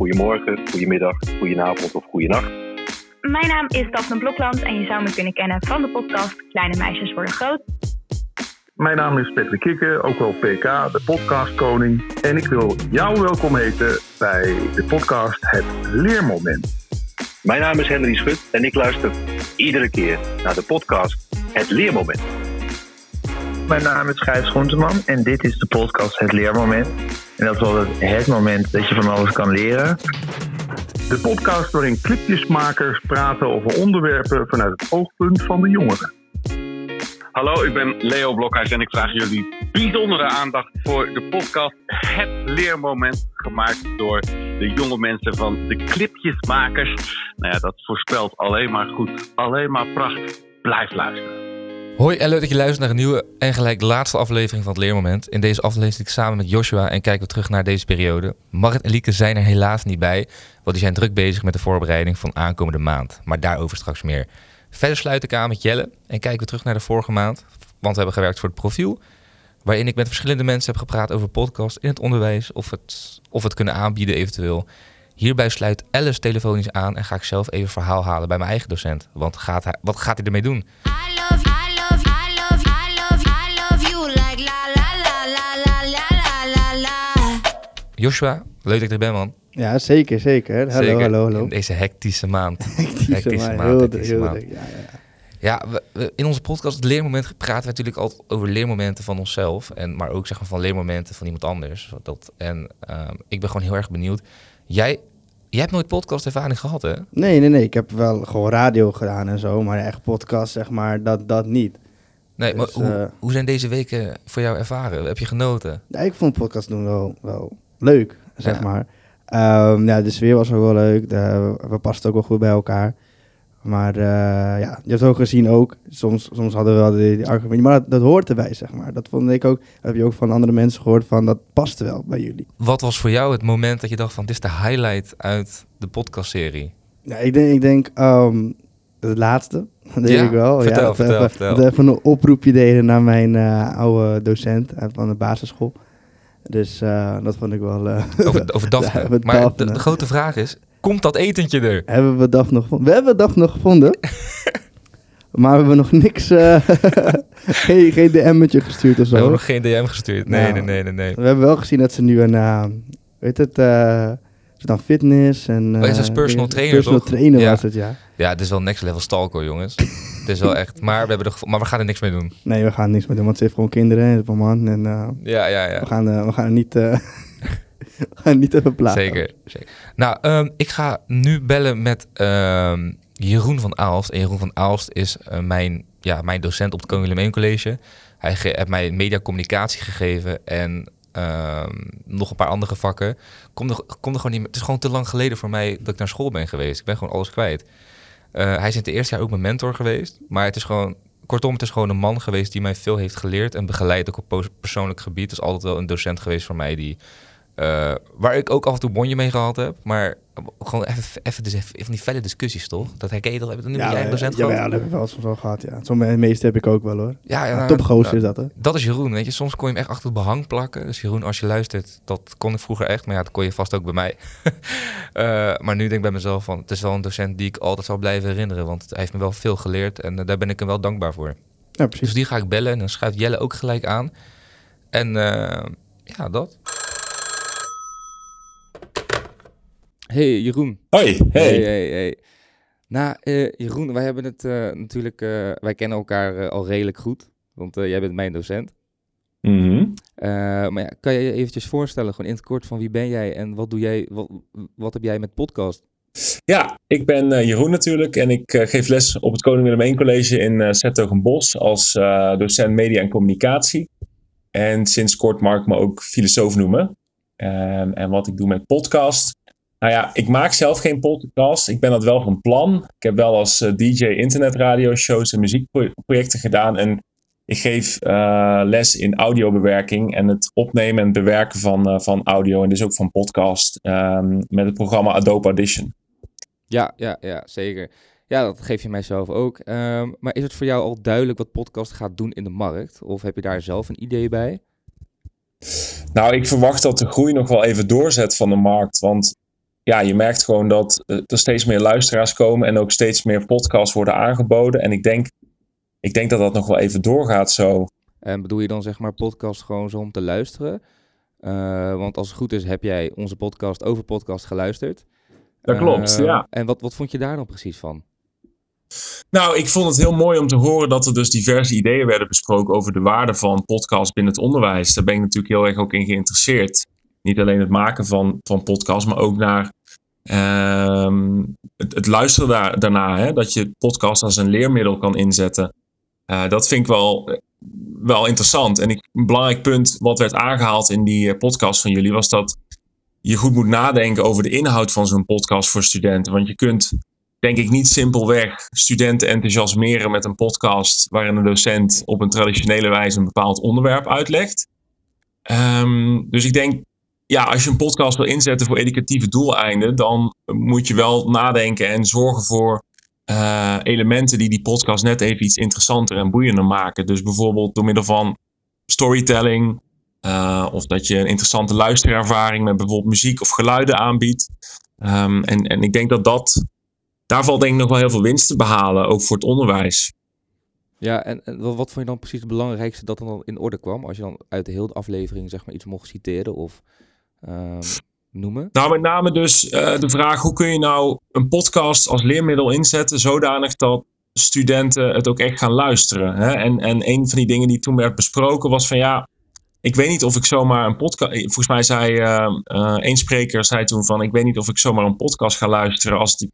goedemorgen, goedemiddag, goedenavond of goedenacht. Mijn naam is Daphne Blokland en je zou me kunnen kennen van de podcast Kleine Meisjes Worden Groot. Mijn naam is Patrick Kikke, ook wel PK, de podcastkoning. En ik wil jou welkom heten bij de podcast Het Leermoment. Mijn naam is Henry Schut en ik luister iedere keer naar de podcast Het Leermoment. Mijn naam is Gijs Groenteman en dit is de podcast Het Leermoment. En dat is wel het, moment dat je van alles kan leren. De podcast waarin clipjesmakers praten over onderwerpen vanuit het oogpunt van de jongeren. Hallo, ik ben Leo Blokhuis en ik vraag jullie bijzondere aandacht voor de podcast Het Leermoment, gemaakt door de jonge mensen van de Clipjesmakers. Nou ja, dat voorspelt alleen maar goed, alleen maar pracht. Blijf luisteren. Hoi en leuk dat je luistert naar een nieuwe en gelijk laatste aflevering van het Leermoment. In deze aflevering zit ik samen met Joshua en kijken we terug naar deze periode. Marit en Lieke zijn er helaas niet bij, want die zijn druk bezig met de voorbereiding van aankomende maand. Maar daarover straks meer. Verder sluit ik aan met Jelle en kijken we terug naar de vorige maand. Want we hebben gewerkt voor het profiel, waarin ik met verschillende mensen heb gepraat over podcast in het onderwijs, of het, of het kunnen aanbieden eventueel. Hierbij sluit Alice telefonisch aan en ga ik zelf even verhaal halen bij mijn eigen docent. Want gaat hij, wat gaat hij ermee doen? I Joshua, leuk dat ik er ben man. Ja, zeker, zeker. Hallo, Zeker hallo, hallo. In deze hectische maand. Hectische hectische maand, maand, heel hectische heel maand. druk, ja, ja, ja. We- we- in onze podcast Het Leermoment praten we natuurlijk altijd over leermomenten van onszelf. En, maar ook zeg maar, van leermomenten van iemand anders. Dat, en ehm, ik ben gewoon heel erg benieuwd. Jij, jij hebt nooit podcastervaring gehad hè? Nee, nee, nee. Ik heb wel gewoon radio gedaan en zo, maar echt podcast, zeg maar, dat, dat niet. Nee, maar Dus, hoe, eh, hoe zijn deze weken voor jou ervaren? Heb je genoten? Ja, ik vond podcast doen wel, wel leuk, zeg Ja. maar. Ehm, ja, de sfeer was ook wel leuk. De, we pasten ook wel goed bij elkaar. Maar eh, ja, je hebt ook gezien ook, soms, soms hadden we wel die, die argumenten, maar dat, dat hoort erbij, zeg maar. Dat vond ik ook, dat heb je ook van andere mensen gehoord, van dat past wel bij jullie. Wat was voor jou het moment dat je dacht van dit is de highlight uit de podcastserie? Ja, ik denk, ik denk ehm, het laatste. Dat denk Ja? ik wel. Vertel, ja, dat vertel, even, vertel. Dat we even een oproepje deden naar mijn eh, oude docent van de basisschool. Dus eh, dat vond ik wel... eh, Over, over Daphne. Ja, met maar Daphne. De, de grote vraag is, komt dat etentje er? hebben we Daphne nog gevonden? We hebben Daphne nog gevonden. maar we hebben nog niks... eh, geen, geen DM'tje gestuurd of We zo. hebben nog geen DM gestuurd. Nee, Nou. nee, nee, nee, nee. We hebben wel gezien dat ze nu een... weet het... ze dan fitness en... Oh is eh, personal trainer, Personal toch? trainer Ja. was het, ja. Ja, het is wel next level stalker, jongens. het is wel echt. Maar we, hebben er, maar we gaan er niks mee doen. Nee, we gaan niks meer doen, want ze heeft gewoon kinderen en een man. En eh, Ja, ja, ja. we, gaan, eh, we gaan er niet... eh, we gaan niet even plagen. Zeker. zeker. Nou, ehm, ik ga nu bellen met ehm, Jeroen van Aalst. En Jeroen van Aalst is mijn, ja, mijn docent op het Koning College. Hij heeft mij mediacommunicatie gegeven en ehm, nog een paar andere vakken. Kom er, kom er gewoon niet meer. Het is gewoon te lang geleden voor mij dat ik naar school ben geweest. Ik ben gewoon alles kwijt. Eh, hij is in het eerste jaar ook mijn mentor geweest. Maar het is gewoon, kortom, het is gewoon een man geweest die mij veel heeft geleerd en begeleid ook op persoonlijk gebied. Het is altijd wel een docent geweest voor mij die, eh, waar ik ook af en toe bonje mee gehad heb. Maar gewoon even, even, dus even van die felle discussies, toch? Dat herken je toch? Heb je dat je eigen docent ja, gehad? ja, dat heb ik wel soms wel gehad, ja. Sommige meeste heb ik ook wel, hoor. Ja, ja, Ja, is dat, hè. Dat is Jeroen, weet je. Soms kon je hem echt achter het behang plakken. Dus Jeroen, als je luistert, dat kon ik vroeger echt. Maar ja, dat kon je vast ook bij mij. Eh, maar nu denk ik bij mezelf van, het is wel een docent die ik altijd zal blijven herinneren. Want hij heeft me wel veel geleerd en eh, daar ben ik hem wel dankbaar voor. Ja, precies. Dus die ga ik bellen en dan schuift Jelle ook gelijk aan. En ja, dat. Hey Jeroen. Hoi, hey. Hey, hey, hey. Nou, eh, Jeroen, wij hebben het eh, natuurlijk, eh, wij kennen elkaar al redelijk goed, want jij bent mijn docent. Mhm. Eh, maar ja, kan je je eventjes voorstellen, gewoon in het kort, van wie ben jij en wat doe jij, wat, wat heb jij met podcast? Ja, ik ben Jeroen natuurlijk en ik geef les op het Koning Willem I College in uh, Zetogenbos als docent media en communicatie. En sinds kort mag ik me ook filosoof noemen. En, en wat ik doe met podcast. Nou ja, ik maak zelf geen podcast. Ik ben dat wel van plan. Ik heb wel als eh, DJ internetradioshows en muziekprojecten gedaan. En ik geef eh, les in audiobewerking en het opnemen en bewerken van, eh, van audio en dus ook van podcast ehm, met het programma Adobe Audition. Ja, ja, ja, zeker. Ja, dat geef je mijzelf ook. Ehm, maar is het voor jou al duidelijk wat podcast gaat doen in de markt? Of heb je daar zelf een idee bij? Nou, ik verwacht dat de groei nog wel even doorzet van de markt. Want ja, je merkt gewoon dat eh, er steeds meer luisteraars komen en ook steeds meer podcasts worden aangeboden. En ik denk, ik denk dat dat nog wel even doorgaat zo. En bedoel je dan zeg maar podcast gewoon zo om te luisteren? Eh, want als het goed is, heb jij onze podcast over podcast geluisterd. Dat klopt, Eh, ja. En wat, wat vond je daar dan precies van? Nou, ik vond het heel mooi om te horen dat er dus diverse ideeën werden besproken over de waarde van podcasts binnen het onderwijs. Daar ben ik natuurlijk heel erg ook in geïnteresseerd. Niet alleen het maken van, van podcasts, maar ook naar ehm, het, luisteren daar, daarna. Hè? Dat je podcast als een leermiddel kan inzetten. Eh, dat vind ik wel, wel interessant. En een belangrijk punt wat werd aangehaald in die eh, podcast van jullie was dat je goed moet nadenken over de inhoud van zo'n podcast voor studenten. Want je kunt denk ik niet simpelweg studenten enthousiasmeren met een podcast waarin een docent op een traditionele wijze een bepaald onderwerp uitlegt. Ehm, dus ik denk, ja, als je een podcast wil inzetten voor educatieve doeleinden, dan moet je wel nadenken en zorgen voor eh, elementen die die podcast net even iets interessanter en boeiender maken. Dus bijvoorbeeld door middel van storytelling, eh, of dat je een interessante luisterervaring met bijvoorbeeld muziek of geluiden aanbiedt. Ehm, en, en ik denk dat dat daar valt denk ik nog wel heel veel winst te behalen, ook voor het onderwijs. Ja, en, wat, vond je dan precies het belangrijkste dat er dan in orde kwam? Als je dan uit de hele aflevering zeg maar iets mocht citeren of noemen? Nou, met name dus eh, de vraag hoe kun je nou een podcast als leermiddel inzetten zodanig dat studenten het ook echt gaan luisteren. Hè? En, en een van die dingen die toen werd besproken was van ja, ik weet niet of ik zomaar een podcast. Volgens mij zei eh, eh, één spreker zei toen van ik weet niet of ik zomaar een podcast ga luisteren als, die,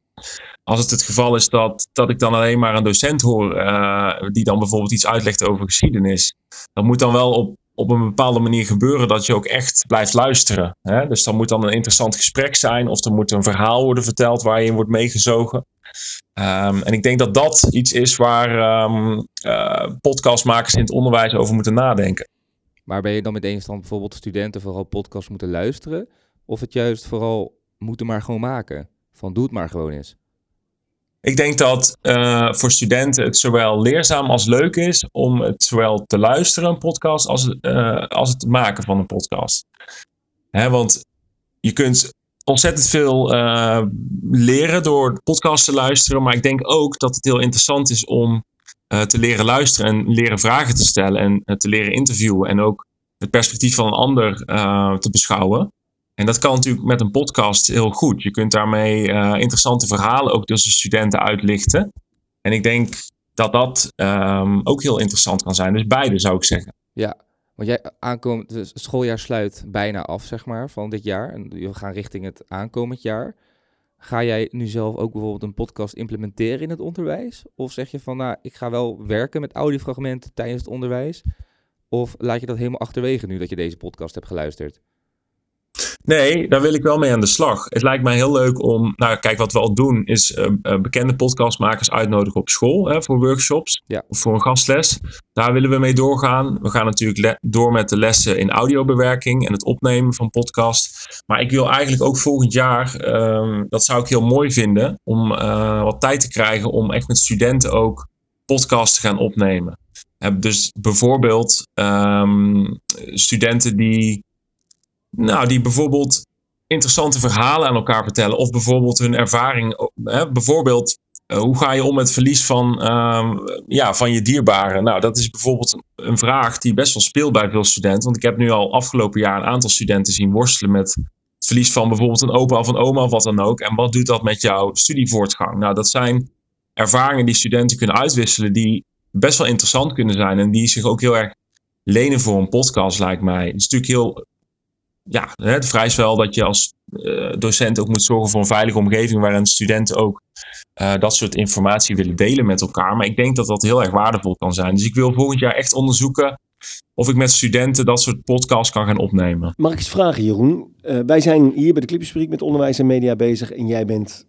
als het het geval is dat, dat ik dan alleen maar een docent hoor eh, die dan bijvoorbeeld iets uitlegt over geschiedenis. Dat moet dan wel op, op een bepaalde manier gebeuren dat je ook echt blijft luisteren. Hè? Dus dan moet dan een interessant gesprek zijn of er moet een verhaal worden verteld waar je in wordt meegezogen. Ehm, en ik denk dat dat iets is waar ehm, eh, podcastmakers in het onderwijs over moeten nadenken. Maar ben je dan met eens dan bijvoorbeeld studenten vooral podcasts moeten luisteren? Of het juist vooral moeten maar gewoon maken? Van doe het maar gewoon eens. Ik denk dat eh, voor studenten het zowel leerzaam als leuk is om het zowel te luisteren, een podcast, als, eh, als het maken van een podcast. Hè, want je kunt ontzettend veel eh, leren door podcast te luisteren, maar ik denk ook dat het heel interessant is om te leren luisteren en leren vragen te stellen en te leren interviewen en ook het perspectief van een ander te beschouwen. En dat kan natuurlijk met een podcast heel goed. Je kunt daarmee eh, interessante verhalen ook tussen studenten uitlichten. En ik denk dat dat ehm, ook heel interessant kan zijn. Dus beide zou ik zeggen. Ja, want jij aankomend, het schooljaar sluit bijna af, zeg maar, van dit jaar. En we gaan richting het aankomend jaar. Ga jij nu zelf ook bijvoorbeeld een podcast implementeren in het onderwijs? Of zeg je van, nou, ik ga wel werken met audiofragmenten tijdens het onderwijs? Of laat je dat helemaal achterwege nu dat je deze podcast hebt geluisterd? Nee, daar wil ik wel mee aan de slag. Het lijkt mij heel leuk om, nou kijk, wat we al doen is eh, eh, bekende podcastmakers uitnodigen op school hè, voor workshops Ja. of voor een gastles. Daar willen we mee doorgaan. We gaan natuurlijk door met de lessen in audiobewerking en het opnemen van podcast. Maar ik wil eigenlijk ook volgend jaar, ehm, dat zou ik heel mooi vinden, om eh, wat tijd te krijgen om echt met studenten ook podcasts te gaan opnemen. Dus bijvoorbeeld ehm, studenten die nou, die bijvoorbeeld interessante verhalen aan elkaar vertellen. Of bijvoorbeeld hun ervaring. Hè, bijvoorbeeld, eh, hoe ga je om met verlies van, ehm, ja, van je dierbaren? Nou, dat is bijvoorbeeld een, een vraag die best wel speelt bij veel studenten. Want ik heb nu al afgelopen jaar een aantal studenten zien worstelen met het verlies van bijvoorbeeld een opa of een oma of wat dan ook. En wat doet dat met jouw studievoortgang? Nou, dat zijn ervaringen die studenten kunnen uitwisselen die best wel interessant kunnen zijn. En die zich ook heel erg lenen voor een podcast, lijkt mij. Het is natuurlijk heel ja, het vereist wel dat je als eh, docent ook moet zorgen voor een veilige omgeving waarin studenten ook eh, dat soort informatie willen delen met elkaar. Maar ik denk dat dat heel erg waardevol kan zijn. Dus ik wil volgend jaar echt onderzoeken of ik met studenten dat soort podcasts kan gaan opnemen. Mag ik eens vragen, Jeroen? Eh, wij zijn hier bij de Clipjesfabriek met onderwijs en media bezig. En jij bent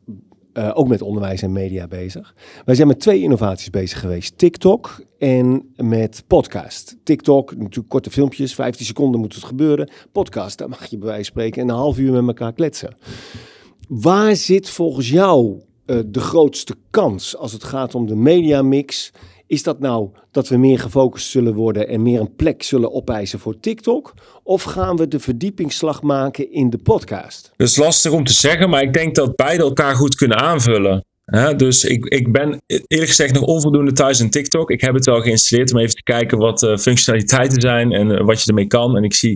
eh, ook met onderwijs en media bezig. Wij zijn met twee innovaties bezig geweest. TikTok en met podcast. TikTok, natuurlijk korte filmpjes, 15 seconden moet het gebeuren. Podcast, daar mag je bij wijze van spreken een half uur met elkaar kletsen. Waar zit volgens jou eh, de grootste kans als het gaat om de mediamix Is dat nou dat we meer gefocust zullen worden en meer een plek zullen opeisen voor TikTok? Of gaan we de verdiepingsslag maken in de podcast? Dat is lastig om te zeggen, maar ik denk dat beide elkaar goed kunnen aanvullen. Dus ik, ik ben eerlijk gezegd nog onvoldoende thuis in TikTok. Ik heb het wel geïnstalleerd om even te kijken wat uh, functionaliteiten zijn en uh, wat je ermee kan. En ik zie,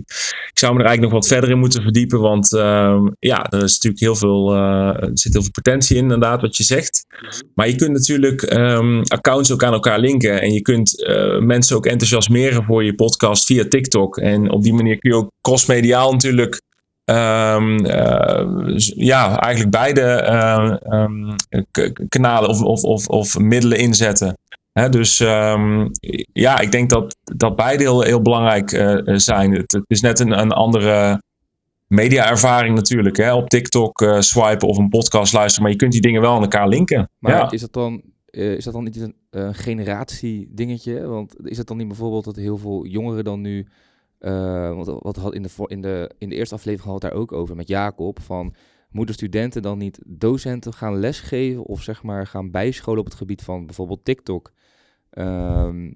ik zou me er eigenlijk nog wat verder in moeten verdiepen, want uh, ja, er is natuurlijk heel veel, eh, zit heel veel potentie in, inderdaad, wat je zegt. Maar je kunt natuurlijk um, accounts ook aan elkaar linken en je kunt eh, mensen ook enthousiasmeren voor je podcast via TikTok. En op die manier kun je ook crossmediaal natuurlijk Um, uh, ja, eigenlijk beide uh, um, kanalen of, of, of, of, middelen inzetten. Hè, dus um, ja, ik denk dat, dat beide heel, heel belangrijk uh, zijn. Het, het, is net een, een andere media-ervaring natuurlijk. Hè? Op TikTok swipen of een podcast luisteren, maar je kunt die dingen wel aan elkaar linken. Maar ja. is dat dan uh, is dat dan niet een uh, generatie dingetje? Want is het dan niet bijvoorbeeld dat heel veel jongeren dan nu uh, want wat had in de, in, de, in de eerste aflevering had daar ook over met Jacob. Van moeten studenten dan niet docenten gaan lesgeven of zeg maar gaan bijscholen op het gebied van bijvoorbeeld TikTok? Um,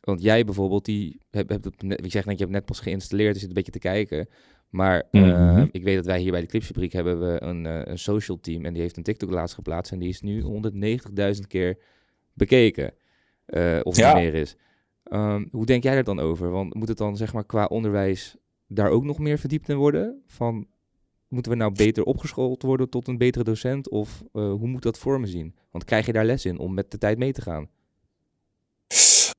want jij bijvoorbeeld, die hebt, hebt het net, ik zeg net, je hebt net pas geïnstalleerd, dus zit een beetje te kijken. Maar uh, mm-hmm. ik weet dat wij hier bij de Clipsfabriek hebben we een, uh, een social team en die heeft een TikTok laatst geplaatst en die is nu 190.000 keer bekeken. Uh, of ja. meer is. Um, hoe denk jij er dan over? Want moet het dan zeg maar qua onderwijs daar ook nog meer verdiept in worden? Van moeten we nou beter opgeschoold worden tot een betere docent? Of uh, hoe moet dat vormen zien? Want krijg je daar les in om met de tijd mee te gaan?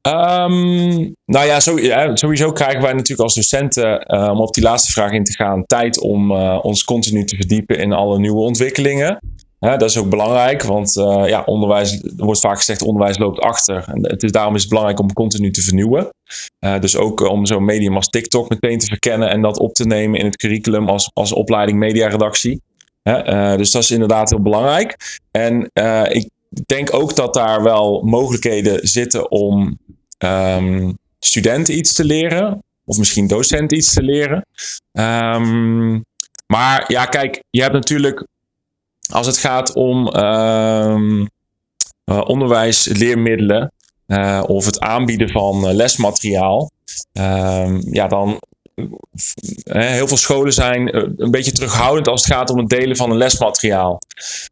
Um, nou ja, sowieso krijgen wij natuurlijk als docenten, uh, om op die laatste vraag in te gaan, tijd om uh, ons continu te verdiepen in alle nieuwe ontwikkelingen. Hè, dat is ook belangrijk, want uh, ja, onderwijs, er wordt vaak gezegd onderwijs loopt achter. En het is, daarom is het belangrijk om continu te vernieuwen. Uh, dus ook om zo'n medium als TikTok meteen te verkennen en dat op te nemen in het curriculum als, als opleiding mediaredactie. Dus dat is inderdaad heel belangrijk. En ik denk ook dat daar wel mogelijkheden zitten om um, studenten iets te leren. Of misschien docenten iets te leren. Um, maar ja, kijk, je hebt natuurlijk als het gaat om uh, uh, onderwijs, leermiddelen uh, of het aanbieden van lesmateriaal, ehm, ja, dan heel veel scholen zijn een beetje terughoudend als het gaat om het delen van een lesmateriaal.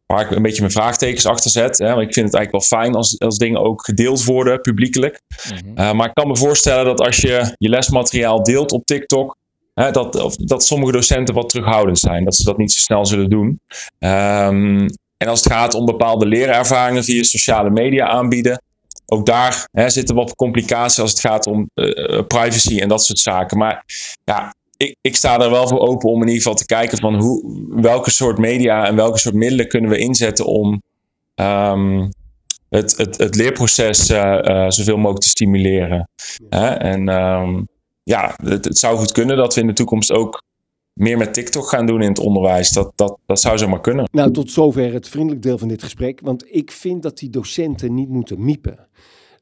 Waar ik een beetje mijn vraagtekens achter zet. Hè, want ik vind het eigenlijk wel fijn als, als dingen ook gedeeld worden publiekelijk. Mm-hmm. maar ik kan me voorstellen dat als je je lesmateriaal deelt op TikTok, Hè, dat, of, dat sommige docenten wat terughoudend zijn, dat ze dat niet zo snel zullen doen. Um, en als het gaat om bepaalde leerervaringen via sociale media aanbieden, ook daar hè, zitten wat complicaties als het gaat om uh, privacy en dat soort zaken. Maar ja, ik, ik, sta er wel voor open om in ieder geval te kijken van hoe, welke soort media en welke soort middelen kunnen we inzetten om um, het, het, het, leerproces uh, zoveel mogelijk te stimuleren. Hè? En um, ja, het, zou goed kunnen dat we in de toekomst ook meer met TikTok gaan doen in het onderwijs. Dat, dat, dat zou zomaar kunnen. Nou, tot zover het vriendelijk deel van dit gesprek. Want ik vind dat die docenten niet moeten miepen.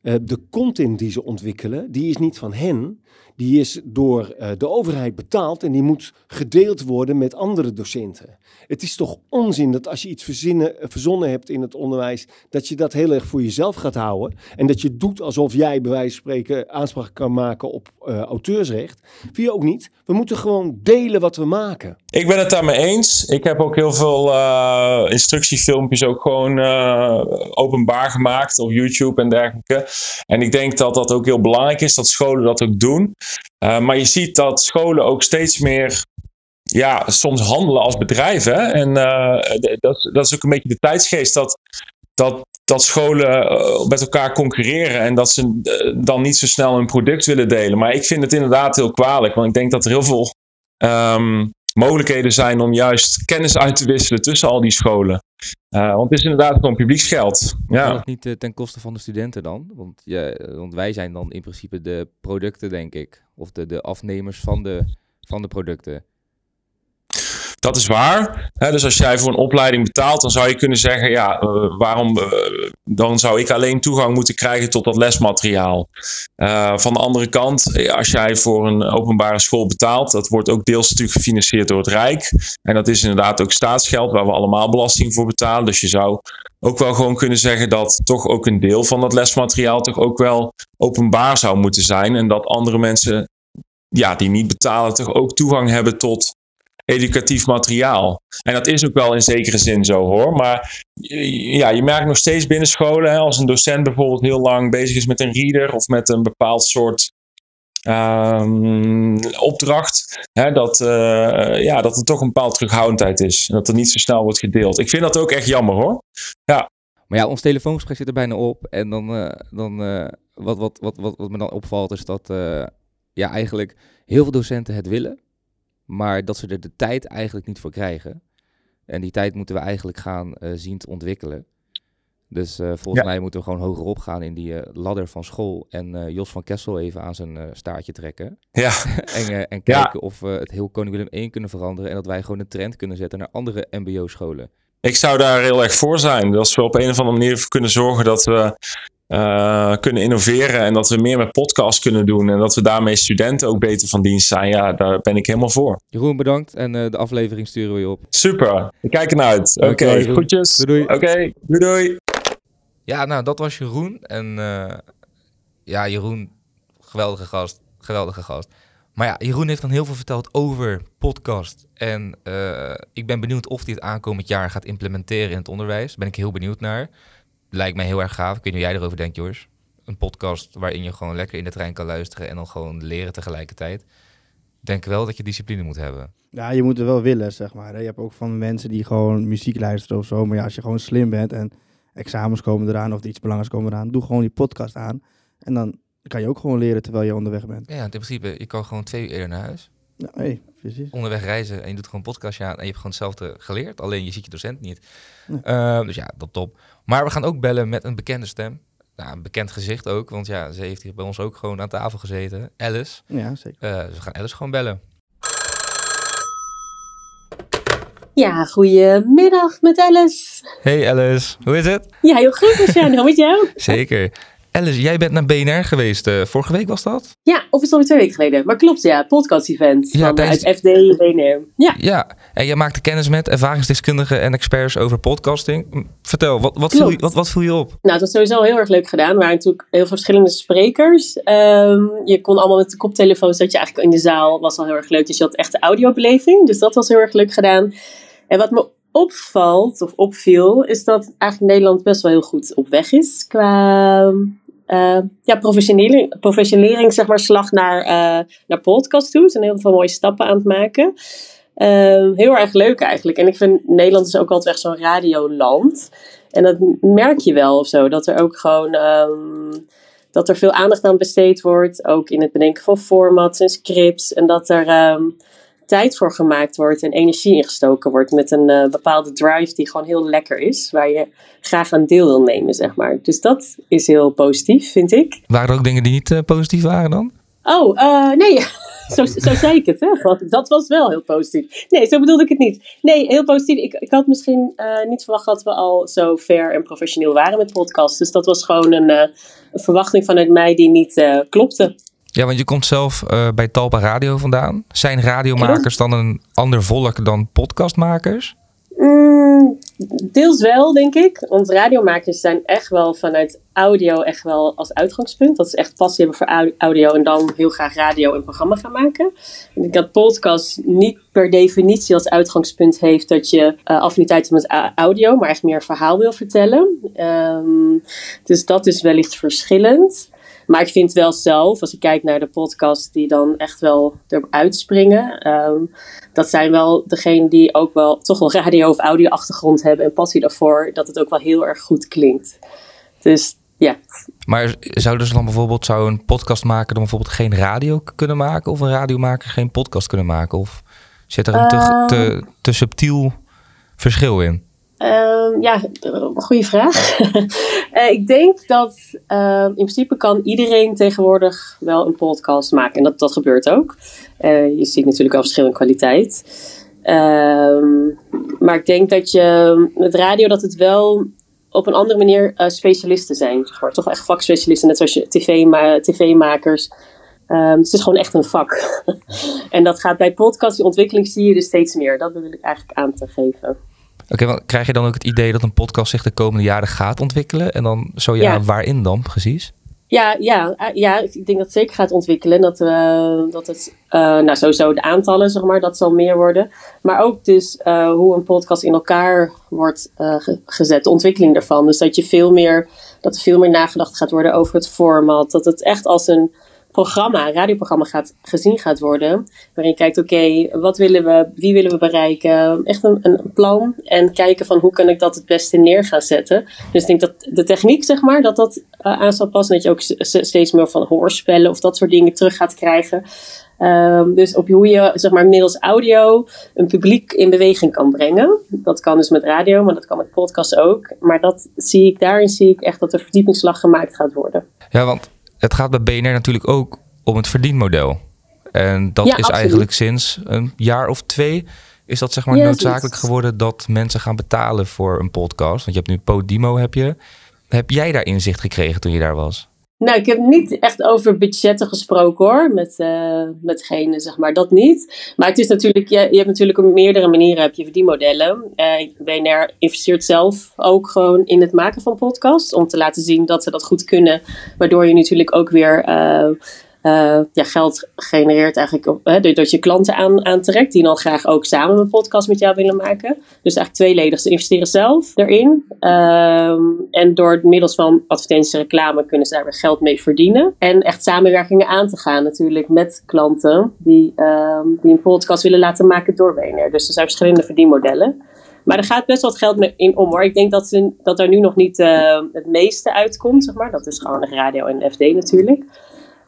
Uh, de content die ze ontwikkelen, die is niet van hen. Die is door uh, de overheid betaald en die moet gedeeld worden met andere docenten. Het is toch onzin dat als je iets verzinnen, verzonnen hebt in het onderwijs, dat je dat heel erg voor jezelf gaat houden. En dat je doet alsof jij bij wijze van spreken aanspraak kan maken op uh, auteursrecht. Vind ook niet? We moeten gewoon delen wat we maken. Ik ben het daarmee eens. Ik heb ook heel veel uh, instructiefilmpjes ook gewoon openbaar gemaakt op YouTube en dergelijke. En ik denk dat dat ook heel belangrijk is dat scholen dat ook doen. Maar je ziet dat scholen ook steeds meer ja, soms handelen als bedrijven. En uh, dat, dat is ook een beetje de tijdsgeest dat, dat, dat scholen uh, met elkaar concurreren en dat ze uh, dan niet zo snel hun product willen delen. Maar ik vind het inderdaad heel kwalijk, want ik denk dat er heel veel um, mogelijkheden zijn om juist kennis uit te wisselen tussen al die scholen. Want het is inderdaad gewoon publieksgeld. Ja. Het niet ten koste van de studenten dan? Want, ja, want wij zijn dan in principe de producten, denk ik. Of de, de afnemers van de, van de producten. Dat is waar. Hè, dus als jij voor een opleiding betaalt, dan zou je kunnen zeggen: ja, eh, waarom eh, dan zou ik alleen toegang moeten krijgen tot dat lesmateriaal? Eh, van de andere kant, als jij voor een openbare school betaalt, dat wordt ook deels natuurlijk gefinancierd door het Rijk. En dat is inderdaad ook staatsgeld waar we allemaal belasting voor betalen. Dus je zou ook wel gewoon kunnen zeggen dat toch ook een deel van dat lesmateriaal toch ook wel openbaar zou moeten zijn. En dat andere mensen ja, die niet betalen, toch ook toegang hebben tot educatief materiaal. En dat is ook wel in zekere zin zo hoor. Maar eh, ja, je merkt nog steeds binnen scholen, hè, als een docent bijvoorbeeld heel lang bezig is met een reader of met een bepaald soort ehm, opdracht, hè, dat, eh, ja, dat er toch een bepaalde terughoudendheid is. En dat er niet zo snel wordt gedeeld. Ik vind dat ook echt jammer hoor. Ja. Maar ja, ons telefoongesprek zit er bijna op. En dan, eh, dan wat, wat, wat, wat, wat me dan opvalt is dat ja, eigenlijk heel veel docenten het willen. Maar dat ze er de tijd eigenlijk niet voor krijgen. En die tijd moeten we eigenlijk gaan eh, zien te ontwikkelen. Dus eh, volgens Ja. mij moeten we gewoon hogerop gaan in die eh, ladder van school. En Jos van Kessel even aan zijn staartje trekken. Ja. en, en Ja. kijken of we het heel Koning Willem 1 kunnen veranderen. En dat wij gewoon een trend kunnen zetten naar andere mbo-scholen. Ik zou daar heel erg voor zijn. Dat we op een of andere manier kunnen zorgen dat we eh, kunnen innoveren en dat we meer met podcasts kunnen doen en dat we daarmee studenten ook beter van dienst zijn. Ja, daar ben ik helemaal voor. Jeroen, bedankt. En eh, de aflevering sturen we je op. Super, ik kijk ernaar uit. Oké, Jeroen. goedjes. Doei, doei. Oké, doei doei. Ja, nou, dat was Jeroen. En eh, ja, Jeroen, geweldige gast. Geweldige gast. Maar ja, Jeroen heeft dan heel veel verteld over podcast. En eh, ik ben benieuwd of hij het aankomend jaar gaat implementeren in het onderwijs. Daar ben ik heel benieuwd naar. Lijkt mij heel erg gaaf. Ik weet niet hoe jij erover denkt, Joris. Een podcast waarin je gewoon lekker in de trein kan luisteren en dan gewoon leren tegelijkertijd. Ik denk wel dat je discipline moet hebben. Ja, je moet er wel willen, zeg maar. hè. Je hebt ook van mensen die gewoon muziek luisteren of zo. Maar ja, als je gewoon slim bent en examens komen eraan of iets belangrijks komen eraan, doe gewoon die podcast aan. En dan kan je ook gewoon leren terwijl je onderweg bent. Ja, in principe, je kan gewoon twee uur eerder naar huis. Hey, precies. onderweg reizen en je doet gewoon een podcastje aan en je hebt gewoon hetzelfde geleerd. Alleen je ziet je docent niet. Nee. Eh, dus ja, dat top. Maar we gaan ook bellen met een bekende stem. Nou, een bekend gezicht ook, want ja, ze heeft hier bij ons ook gewoon aan tafel gezeten. Alice. Ja, zeker. Eh, dus we gaan Alice gewoon bellen. Ja, goedemiddag met Alice. Hey Alice, hoe is het? Ja, heel goed, Luciano. Hoe met jou? Zeker. Alice, jij bent naar BNR geweest. eh, vorige week was dat? Ja, of is alweer twee weken geleden? Maar klopt, ja. Podcast-event Ja, van, tijdens- uit FD en BNR. Ja, Ja. En jij maakte kennis met ervaringsdeskundigen en experts over podcasting. Vertel, wat, wat, viel, je, wat, wat je op? nou, het was sowieso heel erg leuk gedaan. Er waren natuurlijk heel veel verschillende sprekers. Ehm, je kon allemaal met de koptelefoon, zat je eigenlijk in de zaal. Was al heel erg leuk. Dus je had echt de audiobeleving. Dus dat was heel erg leuk gedaan. En wat me opvalt, of opviel, is dat eigenlijk Nederland best wel heel goed op weg is. Qua eh, ja, professionering, professionering, zeg maar, slag naar, eh, naar podcast toe. Er zijn heel veel mooie stappen aan het maken. Ehm, heel erg leuk eigenlijk. En ik vind Nederland is ook altijd echt zo'n radioland. En dat merk je wel of zo. Dat er ook gewoon ehm, dat er veel aandacht aan besteed wordt. Ook in het bedenken van formats en scripts. En dat er ehm, tijd voor gemaakt wordt en energie ingestoken wordt. Met een eh, bepaalde drive die gewoon heel lekker is. Waar je graag aan deel wil nemen, zeg maar. Dus dat is heel positief, vind ik. Waren er ook dingen die niet eh, positief waren dan? Oh, eh, nee, zo, zo zei ik het. Hè? Want dat was wel heel positief. Nee, zo bedoelde ik het niet. Nee, heel positief. Ik, ik had misschien niet verwacht dat we al zo ver en professioneel waren met podcasts. Dus dat was gewoon een, een verwachting vanuit mij die niet klopte. Ja, want je komt zelf eh, bij Talpa Radio vandaan. Zijn radiomakers dan een ander volk dan podcastmakers? Mm, deels wel, denk ik. Want radiomakers zijn echt wel vanuit audio echt wel als uitgangspunt. Dat ze echt passie hebben voor au- audio en dan heel graag radio en programma gaan maken. Ik dat podcast niet per definitie als uitgangspunt heeft dat je eh, affiniteit hebt met audio, maar echt meer verhaal wil vertellen. Ehm, dus dat is wellicht verschillend. Maar ik vind wel zelf, als ik kijk naar de podcasts die dan echt wel eruit springen, ehm, dat zijn wel degenen die ook wel toch wel radio- of audio-achtergrond hebben en passie daarvoor, dat het ook wel heel erg goed klinkt. Dus ja, Maar zouden ze dan bijvoorbeeld, zou een podcastmaker dan bijvoorbeeld geen radio kunnen maken? Of een radiomaker geen podcast kunnen maken? Of zit er een te, te, te subtiel verschil in? Ehm, ja, goede vraag. Eh, ik denk dat ehm, in principe kan iedereen tegenwoordig wel een podcast maken. En dat, dat gebeurt ook. Eh, je ziet natuurlijk wel verschil in kwaliteit. Ehm, maar ik denk dat je met radio dat het wel op een andere manier eh, specialisten zijn. Zeg maar. Toch echt vakspecialisten, net zoals je tv-ma- tv-makers. Ehm, het is gewoon echt een vak. en dat gaat bij podcast, die ontwikkeling zie je dus steeds meer. Dat wil ik eigenlijk aan te geven. Oké, want krijg je dan ook het idee dat een podcast zich de komende jaren gaat ontwikkelen? En dan zo ja, Ja. waarin dan precies? Ja, ja, eh, ja, ik denk dat het zeker gaat ontwikkelen. Dat, we dat het, eh, nou sowieso de aantallen, zeg maar, dat zal meer worden. Maar ook dus eh, hoe een podcast in elkaar wordt eh, ge- gezet, de ontwikkeling daarvan. Dus dat je veel meer, dat er veel meer nagedacht gaat worden over het format. Dat het echt als een programma, radioprogramma gaat, gezien gaat worden. Waarin je kijkt, oké, wat willen we, wie willen we bereiken? Echt een, een plan. En kijken van hoe kan ik dat het beste neer gaan zetten. Dus ik denk dat de techniek, zeg maar, dat dat eh, aan zal passen. Dat je ook steeds meer van hoorspellen of dat soort dingen terug gaat krijgen. Ehm, dus op hoe je, zeg maar, middels audio een publiek in beweging kan brengen. Dat kan dus met radio, maar dat kan met podcast ook. Maar dat zie ik, daarin zie ik echt dat er verdiepingsslag gemaakt gaat worden. Ja, want het gaat bij BNR natuurlijk ook om het verdienmodel. En dat Ja, is absoluut. eigenlijk sinds een jaar of twee... is dat zeg maar noodzakelijk geworden dat mensen gaan betalen voor een podcast. Want je hebt nu Podimo, heb je. Heb jij daar inzicht gekregen toen je daar was? Nou, ik heb niet echt over budgetten gesproken hoor, met, eh met degene, zeg maar, dat niet. Maar het is natuurlijk, je, je hebt natuurlijk op meerdere manieren heb je verdienmodellen. Eh BNR investeert zelf ook gewoon in het maken van podcasts, om te laten zien dat ze dat goed kunnen. Waardoor je natuurlijk ook weer eh, eh, ja, geld genereert eigenlijk, hè, doordat je klanten aan, aantrekt die dan graag ook samen een podcast met jou willen maken. Dus eigenlijk tweeledig. Ze investeren zelf erin. Ehm, en door middels van advertenties en reclame kunnen ze daar weer geld mee verdienen. En echt samenwerkingen aan te gaan natuurlijk met klanten die, ehm, die een podcast willen laten maken door BNR. Dus er zijn verschillende verdienmodellen. Maar er gaat best wat geld in om hoor. Ik denk dat, ze, dat er nu nog niet eh, het meeste uitkomt, zeg maar. Dat is gewoon radio en FD natuurlijk.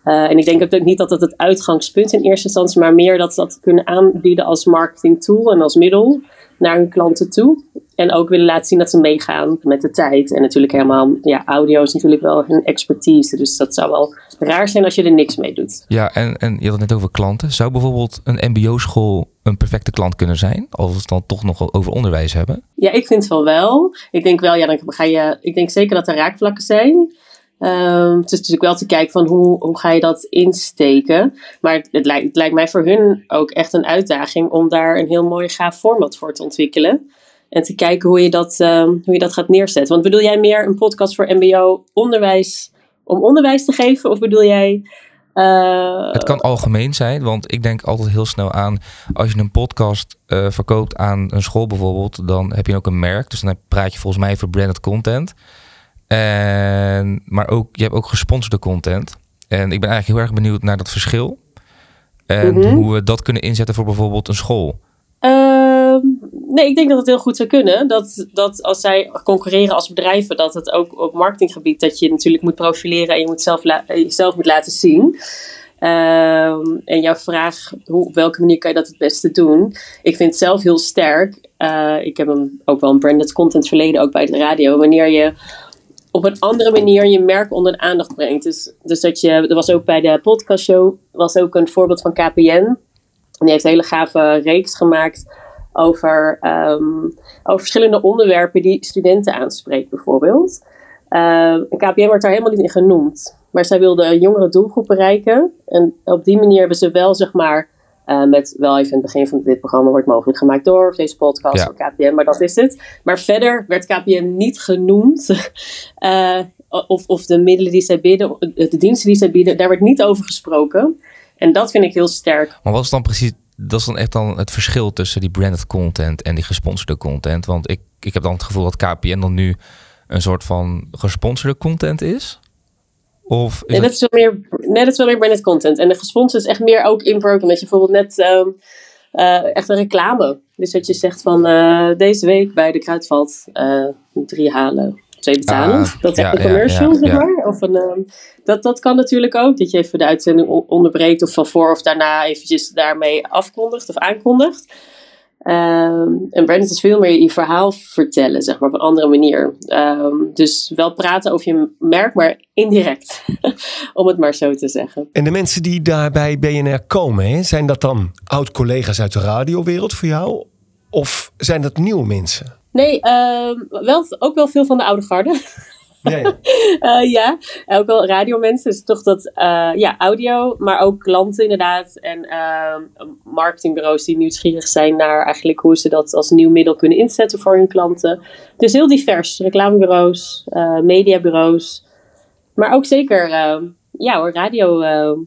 Eh, en ik denk ook niet dat het het uitgangspunt in eerste instantie, maar meer dat ze dat kunnen aanbieden als marketing tool en als middel naar hun klanten toe. En ook willen laten zien dat ze meegaan met de tijd. En natuurlijk helemaal, ja, audio is natuurlijk wel hun expertise. Dus dat zou wel raar zijn als je er niks mee doet. Ja, en, en je had het net over klanten. Zou bijvoorbeeld een mbo-school een perfecte klant kunnen zijn? Als we het dan toch nog over onderwijs hebben. Ja, ik vind van wel. Ik denk wel, ja, dan ga je. Ik denk zeker dat er raakvlakken zijn. Ehm, het is natuurlijk wel te kijken van hoe, hoe ga je dat insteken. Maar het, lijkt, het lijkt mij voor hun ook echt een uitdaging om daar een heel mooi gaaf format voor te ontwikkelen. En te kijken hoe je dat, ehm, hoe je dat gaat neerzetten. Want bedoel jij meer een podcast voor MBO onderwijs om onderwijs te geven? Of bedoel jij. eh, Het kan algemeen zijn, want ik denk altijd heel snel aan... als je een podcast eh, verkoopt aan een school bijvoorbeeld... dan heb je ook een merk. Dus dan praat je volgens mij over branded content. En, maar ook, je hebt ook gesponsorde content. En ik ben eigenlijk heel erg benieuwd naar dat verschil. En Mhm. hoe we dat kunnen inzetten voor bijvoorbeeld een school. Ehm, nee, ik denk dat het heel goed zou kunnen. Dat, dat als zij concurreren als bedrijven, dat het ook op marketinggebied, dat je natuurlijk moet profileren en je moet zelf eh, jezelf moet laten zien. Ehm, en jouw vraag, hoe, op welke manier kan je dat het beste doen? Ik vind het zelf heel sterk. Eh, ik heb een, ook wel een branded content verleden, ook bij de radio. Wanneer je op een andere manier je merk onder de aandacht brengt. Dus, dus dat je, er was ook bij de podcastshow, was ook een voorbeeld van KPN. Die heeft een hele gave reeks gemaakt over, ehm, over verschillende onderwerpen die studenten aanspreekt, bijvoorbeeld. Ehm, en KPN wordt daar helemaal niet in genoemd. Maar zij wilden een jongere doelgroep bereiken. En op die manier hebben ze wel, zeg maar, eh, met wel even in het begin van dit programma wordt mogelijk gemaakt door, deze podcast Ja. voor KPN, maar dat is het. Maar verder werd KPN niet genoemd. Eh, of, of de middelen die zij bieden, de diensten die zij bieden, daar werd niet over gesproken. En dat vind ik heel sterk. Maar wat is dan precies... Dat is dan echt dan het verschil tussen die branded content en die gesponsorde content. Want ik, ik heb dan het gevoel dat KPN dan nu een soort van gesponsorde content is. Of is Nee, dat is wel meer, nee, dat is wel meer branded content. En de gesponsord is echt meer ook in program. Dat je bijvoorbeeld net ehm, eh, echt een reclame. Dus dat je zegt van eh, deze week bij de Kruidvat eh, drie halen, twee betalen. Ah, dat is ja, echt een commercial, ja, zeg maar. Of een, ehm, dat, dat kan natuurlijk ook. Dat je even de uitzending on- onderbreekt of van voor of daarna eventjes daarmee afkondigt of aankondigt. Ehm, en branded is veel meer je verhaal vertellen, zeg maar, op een andere manier. Ehm, dus wel praten over je merk, maar indirect, om het maar zo te zeggen. En de mensen die daar bij BNR komen, hè, zijn dat dan oud-collega's uit de radiowereld voor jou? Of zijn dat nieuwe mensen? Nee, ehm, wel, ook wel veel van de oude garde. Ja, ja. Eh, ja, ook wel radiomensen. Dus toch dat, eh, ja, audio, maar ook klanten inderdaad. En ehm, marketingbureaus die nieuwsgierig zijn naar eigenlijk hoe ze dat als nieuw middel kunnen inzetten voor hun klanten. Dus heel divers. Reclamebureaus, eh, mediabureaus. Maar ook zeker, ehm, ja hoor, radio ehm,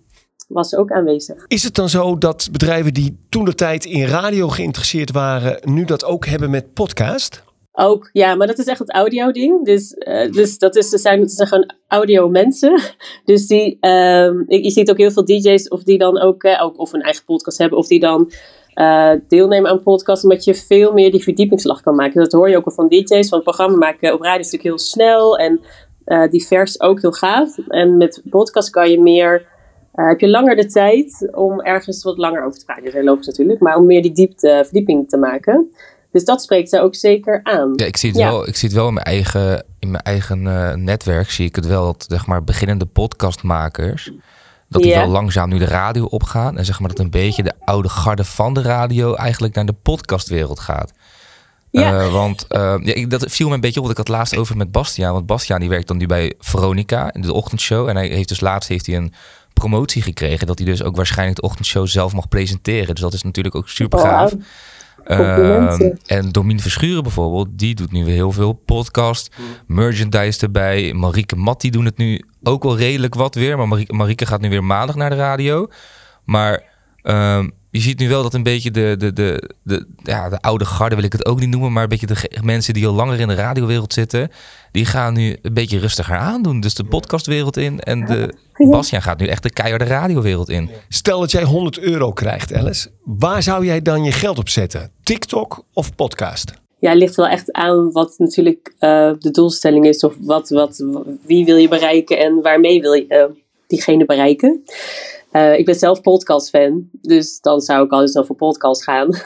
was ook aanwezig. Is het dan zo dat bedrijven die toen de tijd in radio geïnteresseerd waren, nu dat ook hebben met podcast? Ook, ja, maar dat is echt het audio-ding. Dus, eh, dus dat is, ze zijn, gewoon audio-mensen. Dus die, ehm, je je ziet ook heel veel DJ's of die dan ook, eh, ook of een eigen podcast hebben, of die dan eh, deelnemen aan podcasts, omdat je veel meer die verdiepingsslag kan maken. Dat hoor je ook al van DJ's. Want programma maken op radio is natuurlijk heel snel en divers ook heel gaaf. En met podcast kan je meer, heb je langer de tijd om ergens wat langer over te praten. Dat is heel natuurlijk, maar om meer die diepte, verdieping te maken. Dus dat spreekt ze ook zeker aan. Ja, ik zie het wel, ik zie het wel in mijn eigen, in mijn eigen eh, netwerk. Zie ik het wel dat zeg maar, beginnende podcastmakers. Dat die Ja. wel langzaam nu de radio opgaan. En zeg maar dat een beetje de oude garde van de radio eigenlijk naar de podcastwereld gaat. Ja. Eh, want eh, ja, ik, dat viel me een beetje op. Ik had het laatst over met Bastiaan. Want Bastiaan die werkt dan nu bij Veronica in de ochtendshow. En hij heeft dus laatst heeft hij een promotie gekregen. Dat hij dus ook waarschijnlijk de ochtendshow zelf mag presenteren. Dus dat is natuurlijk ook super gaaf. En Domien Verschuren bijvoorbeeld, die doet nu weer heel veel podcast, merchandise erbij. Marieke Mat, die doen het nu ook wel redelijk wat weer. Maar Marieke, Marieke gaat nu weer maandag naar de radio. Maar ehm, je ziet nu wel dat een beetje de, de, de, de, ja, de oude garde, wil ik het ook niet noemen. Maar een beetje de mensen die al langer in de radiowereld zitten, die gaan nu een beetje rustiger aandoen. Dus de podcastwereld in en de Bastiaan gaat nu echt de keiharde radiowereld in. Stel dat jij 100 euro krijgt, Alice. Waar zou jij dan je geld op zetten? TikTok of podcast? Ja, het ligt wel echt aan wat natuurlijk eh, de doelstelling is. Of wat, wat, wie wil je bereiken en waarmee wil je eh, diegene bereiken. Eh, ik ben zelf podcast-fan, dus dan zou ik al eens over podcast gaan.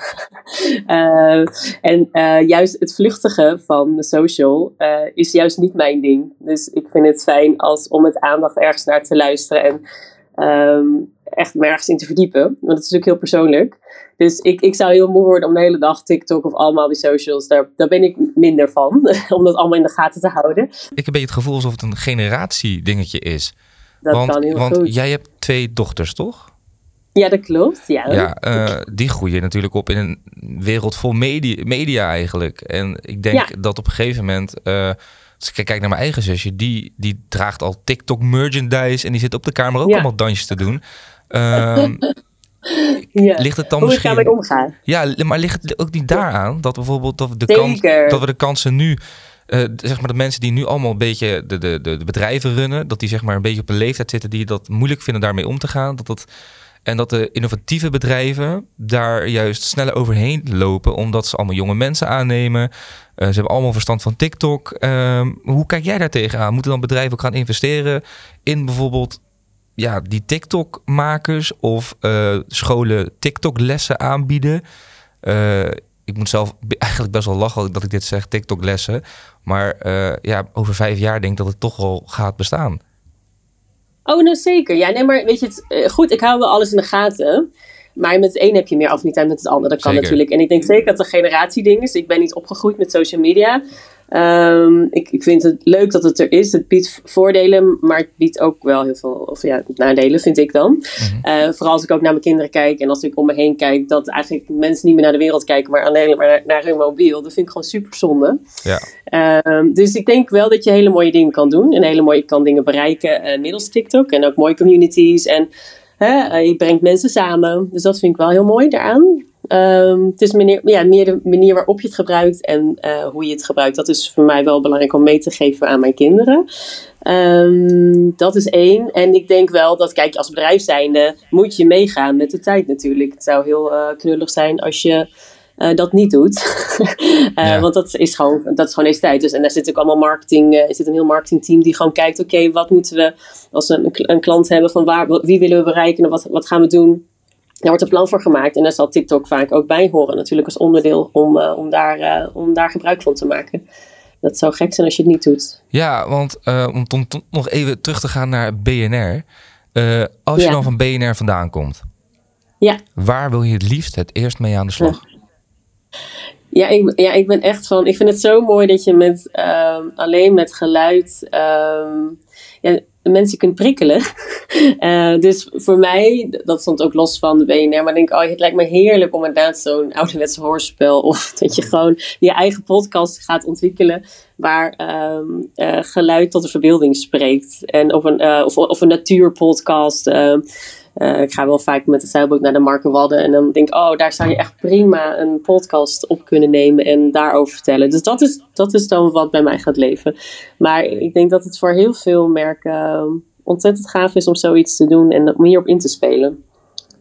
Eh, en eh, juist het vluchtige van de social is juist niet mijn ding. Dus ik vind het fijn als, om met aandacht ergens naar te luisteren en ehm, echt ergens in te verdiepen. Want het is natuurlijk heel persoonlijk. Dus ik, ik zou heel moe worden om de hele dag TikTok of allemaal die socials. Daar, daar ben ik minder van, om dat allemaal in de gaten te houden. Ik heb een beetje het gevoel alsof het een generatiedingetje is. Dat want kan heel want goed. jij hebt twee dochters, toch? Ja, dat klopt. Ja, Ja, eh, die groeien natuurlijk op in een wereld vol media, media eigenlijk. En ik denk Ja. dat op een gegeven moment... eh, als ik kijk naar mijn eigen zusje, die, die draagt al TikTok merchandise... en die zit op de kamer ook Ja. allemaal dansjes te doen. Ehm, ja. ligt het dan Hoe misschien... ik daarmee omga. Ja, maar ligt het ook niet daaraan dat bijvoorbeeld dat we de, kans, Zeker. dat we de kansen nu, eh, zeg maar de mensen die nu allemaal een beetje de, de, de, bedrijven runnen, dat die zeg maar een beetje op een leeftijd zitten die dat moeilijk vinden daarmee om te gaan. Dat dat, en dat de innovatieve bedrijven daar juist sneller overheen lopen, omdat ze allemaal jonge mensen aannemen. Eh, ze hebben allemaal verstand van TikTok. Ehm, hoe kijk jij daar tegenaan? Moeten dan bedrijven ook gaan investeren in bijvoorbeeld ja, die TikTok-makers of eh, scholen TikTok-lessen aanbieden? Ik moet zelf eigenlijk best wel lachen dat ik dit zeg, TikTok-lessen. Maar eh, ja, over vijf jaar denk ik dat het toch wel gaat bestaan. Oh, nou zeker. Ja, nee, maar weet je, het, eh, goed, ik hou wel alles in de gaten. Maar met het een heb je meer affiniteit met het ander. Dat kan Zeker. natuurlijk. En ik denk zeker dat het een generatieding is. Ik ben niet opgegroeid met social media. Ehm, ik, ik vind het leuk dat het er is. Het biedt voordelen, maar het biedt ook wel heel veel of ja, nadelen, vind ik dan. Eh, vooral als ik ook naar mijn kinderen kijk en als ik om me heen kijk, dat eigenlijk mensen niet meer naar de wereld kijken, maar alleen maar naar, naar hun mobiel. Dat vind ik gewoon super zonde. Ja. Ehm, dus ik denk wel dat je hele mooie dingen kan doen. En hele mooie kan dingen bereiken eh, middels TikTok. En ook mooie communities. En hè, eh, je brengt mensen samen. Dus dat vind ik wel heel mooi daaraan. Ehm, het is meer, ja, meer de manier waarop je het gebruikt en eh, hoe je het gebruikt. Dat is voor mij wel belangrijk om mee te geven aan mijn kinderen. Ehm, dat is één. En ik denk wel dat, kijk, als bedrijf zijnde moet je meegaan met de tijd natuurlijk. Het zou heel eh, knullig zijn als je eh, dat niet doet. Ja. Want dat is gewoon, dat is gewoon deze tijd. Dus, en daar zit ook allemaal marketing, er zit een heel marketingteam die gewoon kijkt, oké, wat moeten we als we een, een klant hebben van waar, wie willen we bereiken en wat, wat gaan we doen? Wordt een plan voor gemaakt en daar zal TikTok vaak ook bij horen. Natuurlijk als onderdeel om, eh, om, daar, eh, om daar gebruik van te maken. Dat zou gek zijn als je het niet doet. Ja, want eh, om nog even terug te gaan naar BNR. Als je dan van BNR vandaan komt, Ja. waar wil je het liefst het eerst mee aan de slag? Ja ik, ja, ik ben echt van. Ik vind het zo mooi dat je met ehm, alleen met geluid ehm, ja, mensen kunt prikkelen. Eh, dus voor mij, dat stond ook los van de BNR, maar ik denk, oh, het lijkt me heerlijk om inderdaad zo'n ouderwets hoorspel of dat je gewoon je eigen podcast gaat ontwikkelen waar ehm, eh, geluid tot de verbeelding spreekt. En of een, eh, of, of een natuurpodcast. Eh, ik ga wel vaak met de zeilboot naar de Markenwadden. En dan denk ik, oh, daar zou je echt prima een podcast op kunnen nemen en daarover vertellen. Dus dat is, dat is dan wat bij mij gaat leven. Maar ik denk dat het voor heel veel merken eh, ontzettend gaaf is om zoiets te doen en om hierop in te spelen.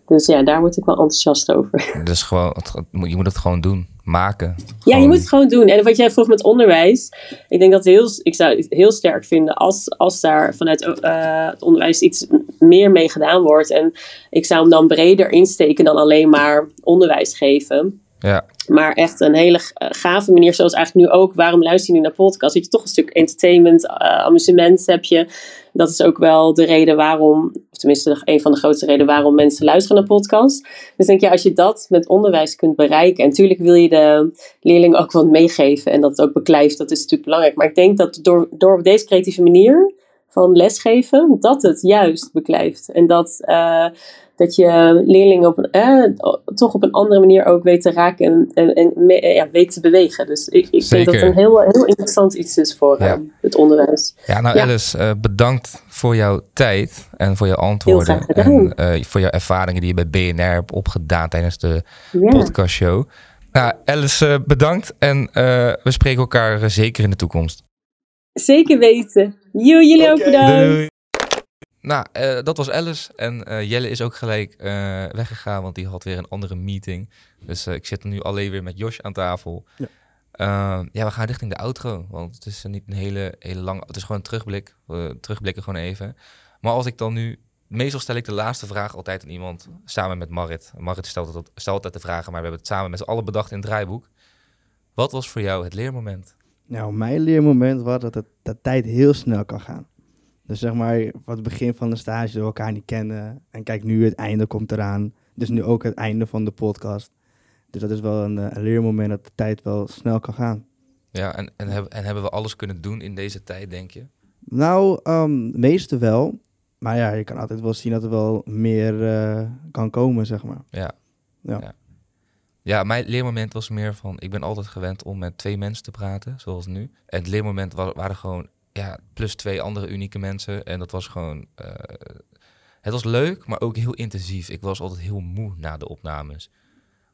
Dus ja, daar word ik wel enthousiast over. Dus gewoon, het- je moet het gewoon doen, maken. Ja, je moet het gewoon doen. En wat jij vroeg met onderwijs. Ik denk dat heel, ik zou het heel sterk vinden als, als daar vanuit eh, het onderwijs iets meer mee gedaan wordt. En ik zou hem dan breder insteken dan alleen maar onderwijs geven. Ja, Maar echt een hele eh, gave manier, zoals eigenlijk nu ook. Waarom luister je nu naar podcast? Dat je toch een stuk entertainment, eh, amusement heb je. Dat is ook wel de reden waarom, tenminste een van de grootste redenen waarom mensen luisteren naar podcast. Dus denk je, als je dat met onderwijs kunt bereiken. En natuurlijk wil je de leerlingen ook wat meegeven en dat het ook beklijft. Dat is natuurlijk belangrijk. Maar ik denk dat door, door op deze creatieve manier van lesgeven, dat het juist beklijft. En dat, eh, dat je leerlingen op een, eh, toch op een andere manier ook weet te raken en, en, en me- eh, ja, weet te bewegen. Dus ik, ik denk dat het een heel, heel interessant iets is voor eh, het onderwijs. ja nou Ja. Alice, bedankt voor jouw tijd en voor je antwoorden. En voor jouw ervaringen die je bij BNR hebt opgedaan tijdens de Ja. podcastshow. Nou, Alice, bedankt en we spreken elkaar zeker in de toekomst. Zeker weten. Jo, jullie ook bedankt. Doei. Nou, eh, dat was Alice. En eh, Jelle is ook gelijk eh, weggegaan, want die had weer een andere meeting. Dus eh, ik zit nu alleen weer met Josh aan tafel. Ja. Ja. ja, we gaan richting de outro. Want het is niet een hele, hele lange... Het is gewoon een terugblik. We terugblikken gewoon even. Maar als ik dan nu... Meestal stel ik de laatste vraag altijd aan iemand samen met Marit. Marit stelt, het, stelt altijd de vragen, maar we hebben het samen met z'n allen bedacht in het draaiboek. Wat was voor jou het leermoment? Nou, mijn leermoment was dat het, de tijd heel snel kan gaan. Dus zeg maar, van het begin van de stage dat we elkaar niet kennen. En kijk, nu het einde komt eraan. Dus nu ook het einde van de podcast. Dus dat is wel een, eh, een leermoment dat de tijd wel snel kan gaan. Ja, en, en, hebben, en hebben we alles kunnen doen in deze tijd, denk je? Nou, ehm meeste wel. Maar ja, je kan altijd wel zien dat er wel meer eh, kan komen, zeg maar. Ja. Ja. Ja. Ja, mijn leermoment was meer van... Ik ben altijd gewend om met twee mensen te praten, zoals nu. En het leermoment wa- waren gewoon... Ja, plus twee andere unieke mensen. En dat was gewoon... eh, het was leuk, maar ook heel intensief. Ik was altijd heel moe na de opnames.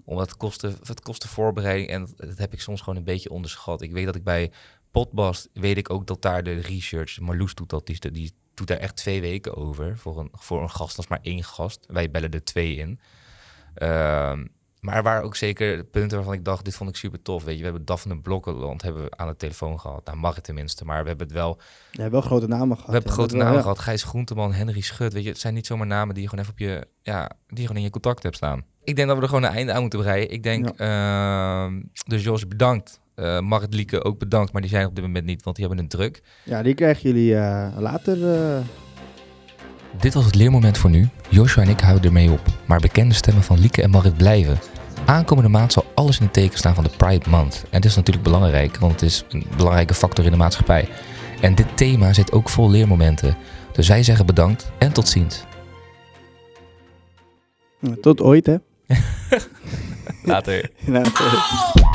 Omdat het kostte, het kostte voorbereiding. En dat, heb ik soms gewoon een beetje onderschat. Ik weet dat ik bij Potbast... weet ik ook dat daar de research... Marloes doet dat, die, die doet daar echt twee weken over. Voor een, voor een gast, dat is maar één gast. Wij bellen er twee in. Ehm, maar er waren ook zeker punten waarvan ik dacht, dit vond ik super tof. Weet je, we hebben Daphne Blokkeland hebben we aan de telefoon gehad. Nou, mag het tenminste, maar we hebben het wel... Je hebt wel grote namen gehad. We hebben grote wel, namen ja. gehad. Gijs Groenteman, Henry Schut. Weet je, het zijn niet zomaar namen die je gewoon even op je... Ja, die je gewoon in je contact hebt staan. Ik denk dat we er gewoon een einde aan moeten breien. Ik denk, ehm, dus Jos, bedankt. Eh Marit Lieke ook bedankt, maar die zijn op dit moment niet, want die hebben een druk. Ja, die krijgen jullie eh, later. eh, Dit was het leermoment voor nu. Joshua en ik houden ermee op. Maar bekende stemmen van Lieke en Marit blijven. Aankomende maand zal alles in het teken staan van de Pride Month. En dit is natuurlijk belangrijk, want het is een belangrijke factor in de maatschappij. En dit thema zit ook vol leermomenten. Dus wij zeggen bedankt en tot ziens. tot ooit, hè? Later. Later.